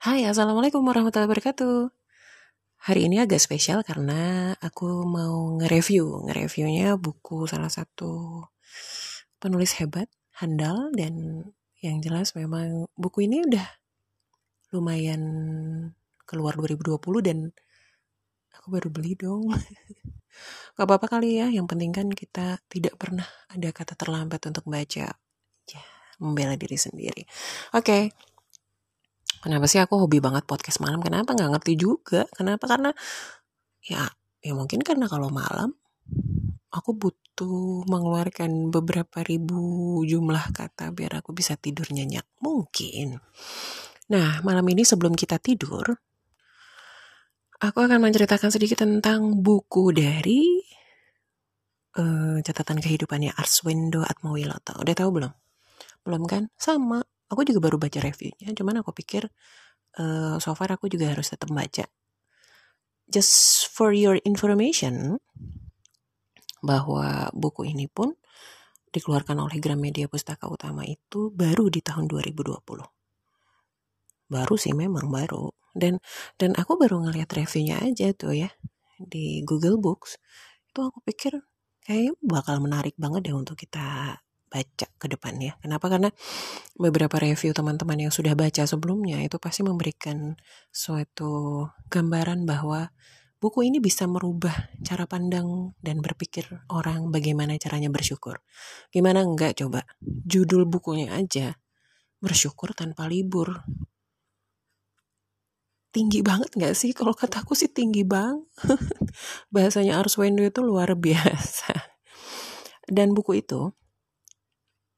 Hai, Assalamualaikum warahmatullahi wabarakatuh. Hari ini agak spesial karena aku mau nge-review. Nge-reviewnya buku salah satu penulis hebat, handal, dan yang jelas memang buku ini udah lumayan keluar 2020 dan aku baru beli dong. Gak apa-apa kali ya, yang penting kan kita tidak pernah ada kata terlambat untuk baca. Ya, membela diri sendiri. Oke, okay. Kenapa sih aku hobi banget podcast malam? Kenapa nggak ngerti juga? Kenapa? Karena ya ya mungkin karena kalau malam aku butuh mengeluarkan beberapa ribu jumlah kata biar aku bisa tidur nyenyak. Mungkin. Nah, malam ini sebelum kita tidur, aku akan menceritakan sedikit tentang buku dari uh, catatan kehidupannya Arswendo Atmawiloto. Udah tahu belum? Belum kan? Sama aku juga baru baca reviewnya cuman aku pikir uh, so far aku juga harus tetap baca. Just for your information bahwa buku ini pun dikeluarkan oleh Gramedia Pustaka Utama itu baru di tahun 2020 baru sih memang baru. Dan dan aku baru ngeliat reviewnya aja tuh ya di Google Books. Itu aku pikir kayaknya bakal menarik banget deh untuk kita baca ke depannya. Kenapa? Karena beberapa review teman-teman yang sudah baca sebelumnya itu pasti memberikan suatu gambaran bahwa buku ini bisa merubah cara pandang dan berpikir orang bagaimana caranya bersyukur. Gimana enggak coba? Judul bukunya aja bersyukur tanpa libur. Tinggi banget nggak sih? Kalau kataku sih tinggi banget. Bahasanya Arswendo itu luar biasa. Dan buku itu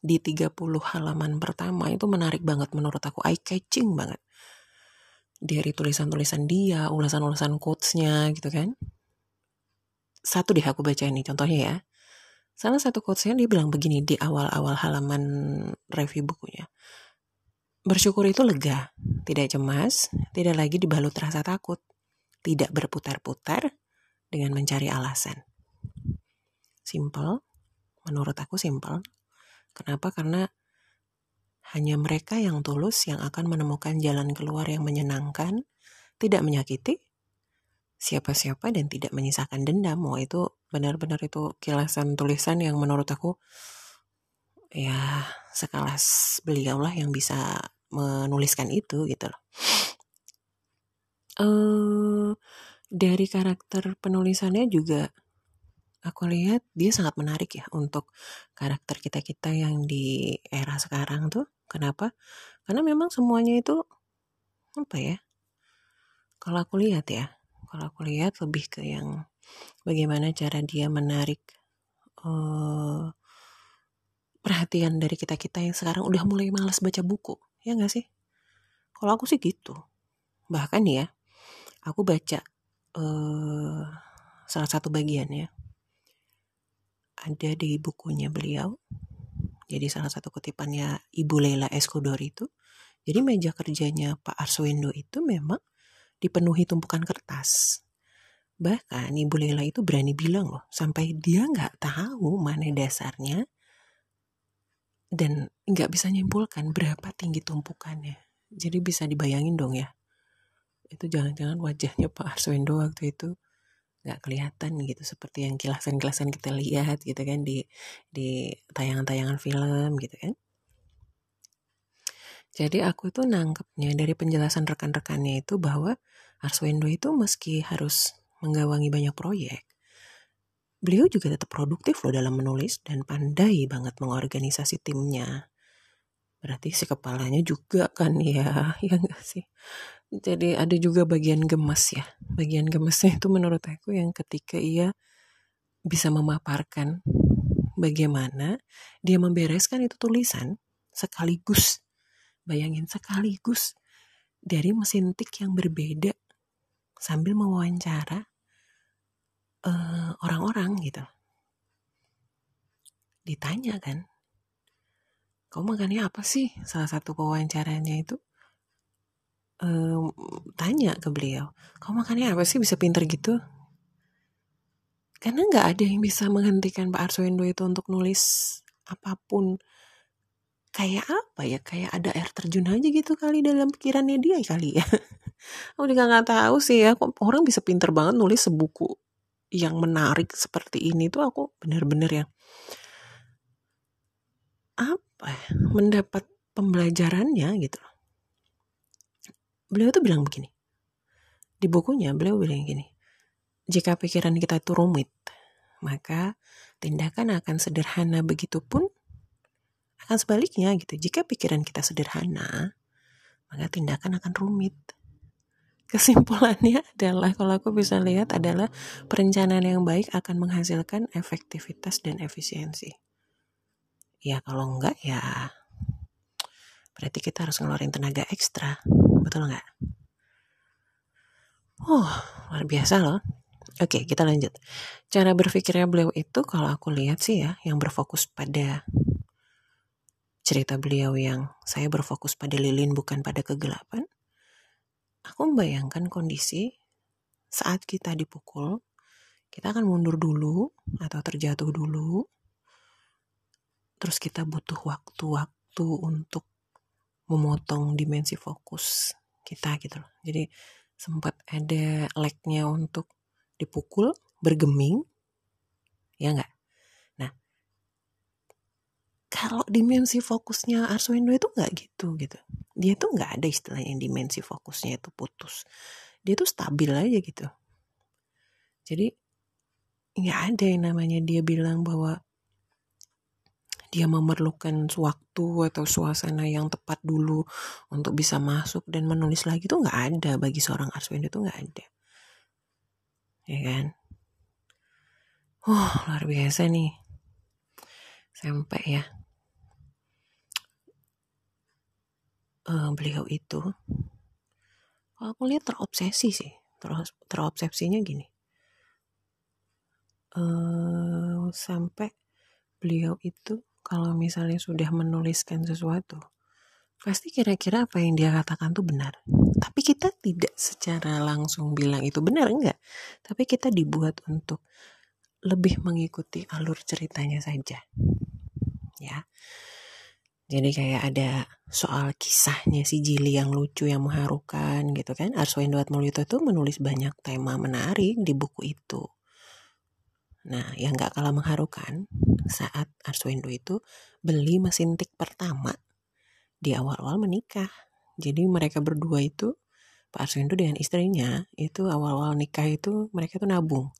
di 30 halaman pertama itu menarik banget menurut aku. Eye catching banget. Dari tulisan-tulisan dia ulasan-ulasan quotes-nya gitu kan. Satu deh aku baca ini contohnya ya. Salah satu quotes-nya dia bilang begini di awal-awal halaman review bukunya. Bersyukur itu lega tidak cemas tidak lagi dibalut rasa takut tidak berputar-putar dengan mencari alasan. Simple menurut aku simple Kenapa? Karena hanya mereka yang tulus yang akan menemukan jalan keluar yang menyenangkan, tidak menyakiti siapa-siapa dan tidak menyisakan dendam. Wah itu benar-benar itu kilasan tulisan yang menurut aku ya sekelas beliau lah yang bisa menuliskan itu gitu loh. Uh, dari karakter penulisannya juga aku lihat dia sangat menarik ya untuk karakter kita-kita yang di era sekarang tuh. Kenapa? Karena memang semuanya itu apa ya? Kalau aku lihat ya, kalau aku lihat lebih ke yang bagaimana cara dia menarik uh, perhatian dari kita-kita yang sekarang udah mulai malas baca buku, ya nggak sih? Kalau aku sih gitu. Bahkan ya, aku baca uh, salah satu bagian ya ada di bukunya beliau. Jadi salah satu kutipannya Ibu Leila Eskodor itu. Jadi meja kerjanya Pak Arswendo itu memang dipenuhi tumpukan kertas. Bahkan Ibu Leila itu berani bilang loh, sampai dia nggak tahu mana dasarnya dan nggak bisa nyimpulkan berapa tinggi tumpukannya. Jadi bisa dibayangin dong ya. Itu jangan-jangan wajahnya Pak Arswendo waktu itu nggak kelihatan gitu seperti yang kilasan-kilasan kita lihat gitu kan di di tayangan-tayangan film gitu kan. Jadi aku tuh nangkepnya dari penjelasan rekan-rekannya itu bahwa Arswendo itu meski harus menggawangi banyak proyek beliau juga tetap produktif loh dalam menulis dan pandai banget mengorganisasi timnya. Berarti si kepalanya juga kan ya ya enggak sih jadi ada juga bagian gemes ya. Bagian gemesnya itu menurut aku yang ketika ia bisa memaparkan bagaimana dia membereskan itu tulisan sekaligus. Bayangin sekaligus dari mesin tik yang berbeda sambil mewawancara uh, orang-orang gitu. Ditanya kan kamu makannya apa sih? Salah satu pewawancaranya itu um, tanya ke beliau, kamu makannya apa sih? Bisa pinter gitu? Karena nggak ada yang bisa menghentikan Pak Arswendo itu untuk nulis apa pun. Kayak apa ya? Kayak ada air terjun aja gitu kali dalam pikirannya dia kali ya. Aku juga nggak tahu sih ya kok orang bisa pinter banget nulis sebuku yang menarik seperti ini tuh aku bener-bener yang apa ya, mendapat pembelajarannya gitu beliau tuh bilang begini di bukunya beliau bilang gini jika pikiran kita itu rumit maka tindakan akan sederhana begitupun akan sebaliknya gitu. Jika pikiran kita sederhana, maka tindakan akan rumit. Kesimpulannya adalah kalau aku bisa lihat adalah perencanaan yang baik akan menghasilkan efektivitas dan efisiensi. Ya kalau enggak ya berarti kita harus ngeluarin tenaga ekstra. Betul enggak? Oh, luar biasa loh. Oke, kita lanjut. Cara berpikirnya beliau itu kalau aku lihat sih ya, yang berfokus pada cerita beliau yang saya berfokus pada lilin bukan pada kegelapan. Aku membayangkan kondisi saat kita dipukul, kita akan mundur dulu atau terjatuh dulu. Terus kita butuh waktu-waktu untuk memotong dimensi fokus kita gitu loh. Jadi sempat ada lagnya untuk dipukul, bergeming, ya enggak? Nah, kalau dimensi fokusnya Arswendo itu enggak gitu gitu. Dia tuh enggak ada istilahnya dimensi fokusnya itu putus. Dia tuh stabil aja gitu. Jadi nggak ada yang namanya dia bilang bahwa dia memerlukan waktu atau suasana yang tepat dulu untuk bisa masuk dan menulis lagi tuh nggak ada bagi seorang Arswendo tuh nggak ada. Ya kan? Oh luar biasa nih. Sampai ya. Uh, beliau itu kalau aku lihat terobsesi sih. Terus terobsesinya gini. Uh, sampai beliau itu kalau misalnya sudah menuliskan sesuatu pasti kira-kira apa yang dia katakan tuh benar. Tapi kita tidak secara langsung bilang itu benar enggak. Tapi kita dibuat untuk lebih mengikuti alur ceritanya saja. Ya. Jadi kayak ada soal kisahnya si Jili yang lucu yang mengharukan gitu kan. Arswendo Atmolito itu menulis banyak tema menarik di buku itu. Nah, yang gak kalah mengharukan saat Arswendo itu beli mesin tik pertama di awal-awal menikah. Jadi mereka berdua itu Pak Arswendo dengan istrinya itu awal-awal nikah itu mereka tuh nabung.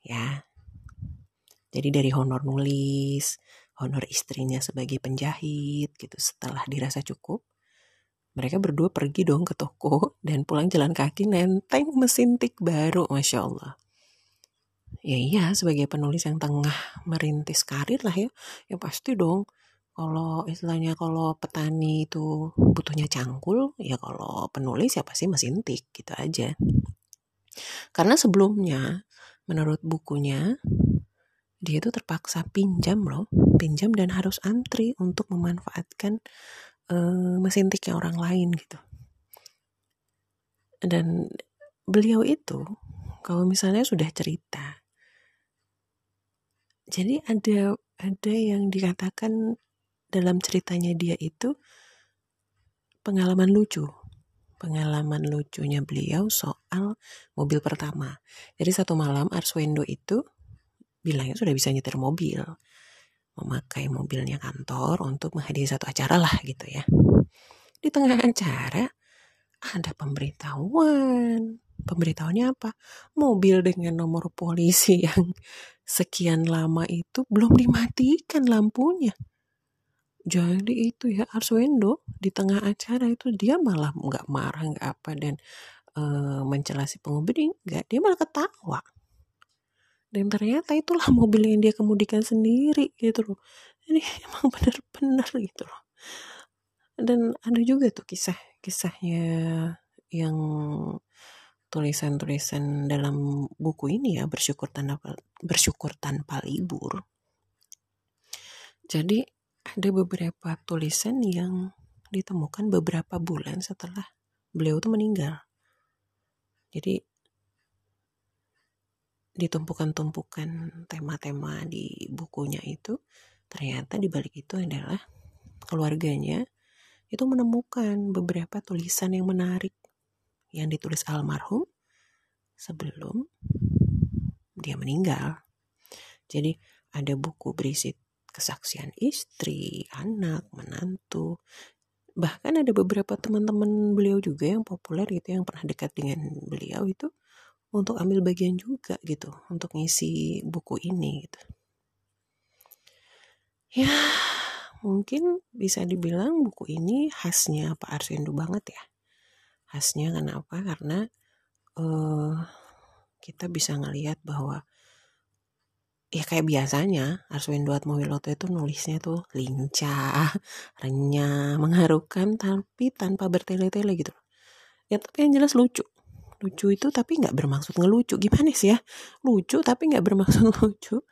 Ya. Jadi dari honor nulis, honor istrinya sebagai penjahit gitu setelah dirasa cukup mereka berdua pergi dong ke toko dan pulang jalan kaki nenteng mesin tik baru Masya Allah ya iya sebagai penulis yang tengah merintis karir lah ya ya pasti dong kalau istilahnya kalau petani itu butuhnya cangkul, ya kalau penulis ya pasti mesin tik gitu aja. Karena sebelumnya menurut bukunya dia itu terpaksa pinjam loh, pinjam dan harus antri untuk memanfaatkan uh, mesin tiknya orang lain gitu. Dan beliau itu kalau misalnya sudah cerita, jadi ada ada yang dikatakan dalam ceritanya dia itu pengalaman lucu. Pengalaman lucunya beliau soal mobil pertama. Jadi satu malam Arswendo itu bilangnya sudah bisa nyetir mobil. Memakai mobilnya kantor untuk menghadiri satu acara lah gitu ya. Di tengah acara ada pemberitahuan. Pemberitahuannya apa? Mobil dengan nomor polisi yang sekian lama itu belum dimatikan lampunya. Jadi itu ya Arswendo di tengah acara itu dia malah nggak marah nggak apa dan e, mencela si pengemudi nggak dia malah ketawa. Dan ternyata itulah mobil yang dia kemudikan sendiri gitu loh. Ini emang benar-benar gitu loh. Dan ada juga tuh kisah-kisahnya yang tulisan-tulisan dalam buku ini ya bersyukur tanpa bersyukur tanpa libur jadi ada beberapa tulisan yang ditemukan beberapa bulan setelah beliau itu meninggal. Jadi ditumpukan-tumpukan tema-tema di bukunya itu ternyata di balik itu adalah keluarganya itu menemukan beberapa tulisan yang menarik yang ditulis almarhum sebelum dia meninggal. Jadi ada buku berisi kesaksian istri, anak, menantu. Bahkan ada beberapa teman-teman beliau juga yang populer gitu yang pernah dekat dengan beliau itu untuk ambil bagian juga gitu untuk ngisi buku ini gitu. Ya, mungkin bisa dibilang buku ini khasnya Pak Arswendo banget ya. Khasnya kenapa? Karena uh, kita bisa ngelihat bahwa ya kayak biasanya Arswendo Atmawiloto itu nulisnya tuh lincah, renyah, mengharukan tapi tanpa bertele-tele gitu. Ya tapi yang jelas lucu. Lucu itu tapi nggak bermaksud ngelucu. Gimana sih ya? Lucu tapi nggak bermaksud lucu.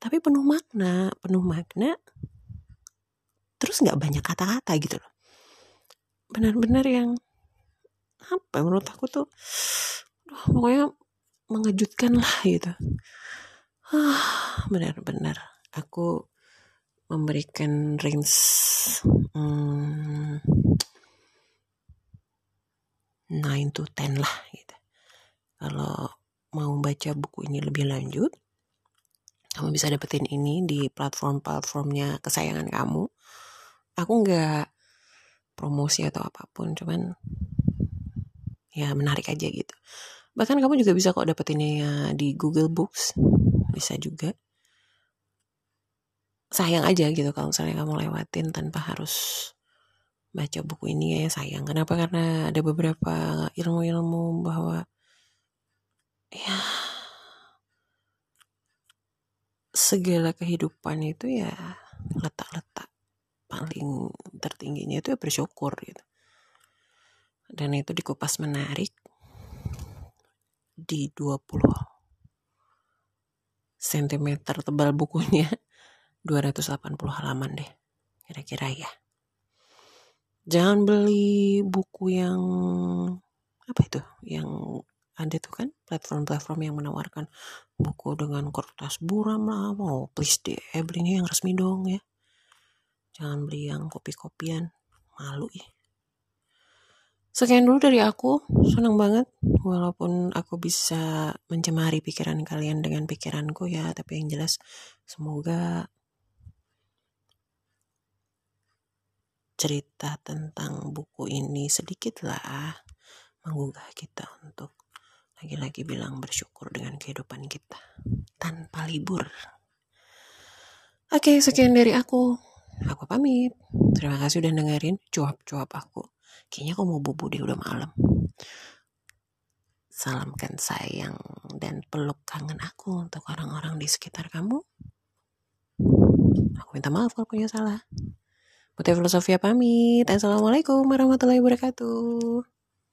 Tapi penuh makna, penuh makna terus nggak banyak kata-kata gitu loh benar-benar yang apa menurut aku tuh aduh, pokoknya mengejutkan lah gitu. Ah benar-benar aku memberikan range hmm, 9 to 10 lah gitu. Kalau mau baca buku ini lebih lanjut kamu bisa dapetin ini di platform-platformnya kesayangan kamu. Aku nggak promosi atau apa pun cuman ya menarik aja gitu. Bahkan kamu juga bisa kok dapetinnya di Google Books. Bisa juga. Sayang aja gitu kalau misalnya kamu lewatin tanpa harus baca buku ini ya sayang. Kenapa? Karena ada beberapa ilmu-ilmu bahwa ya segala kehidupan itu ya letak-letak paling tertingginya itu ya bersyukur gitu dan itu dikupas menarik di 20 cm tebal bukunya. 280 halaman deh kira-kira ya. Jangan beli buku yang apa itu? Yang ada tuh kan platform-platform yang menawarkan buku dengan kertas buram lah. Mau oh, please deh belinya yang resmi dong ya. Jangan beli yang kopi-kopian malu ya sekian dulu dari aku senang banget walaupun aku bisa mencemari pikiran kalian dengan pikiranku ya tapi yang jelas semoga cerita tentang buku ini sedikit lah menggugah kita untuk lagi-lagi bilang bersyukur dengan kehidupan kita tanpa libur. Oke, sekian dari aku. Aku pamit. Terima kasih udah dengerin cuap-cuap aku. Kayaknya aku mau bubu deh udah malam. Salamkan sayang dan peluk kangen aku untuk orang-orang di sekitar kamu. Aku minta maaf kalau punya salah. Putih Filosofia pamit. Assalamualaikum warahmatullahi wabarakatuh.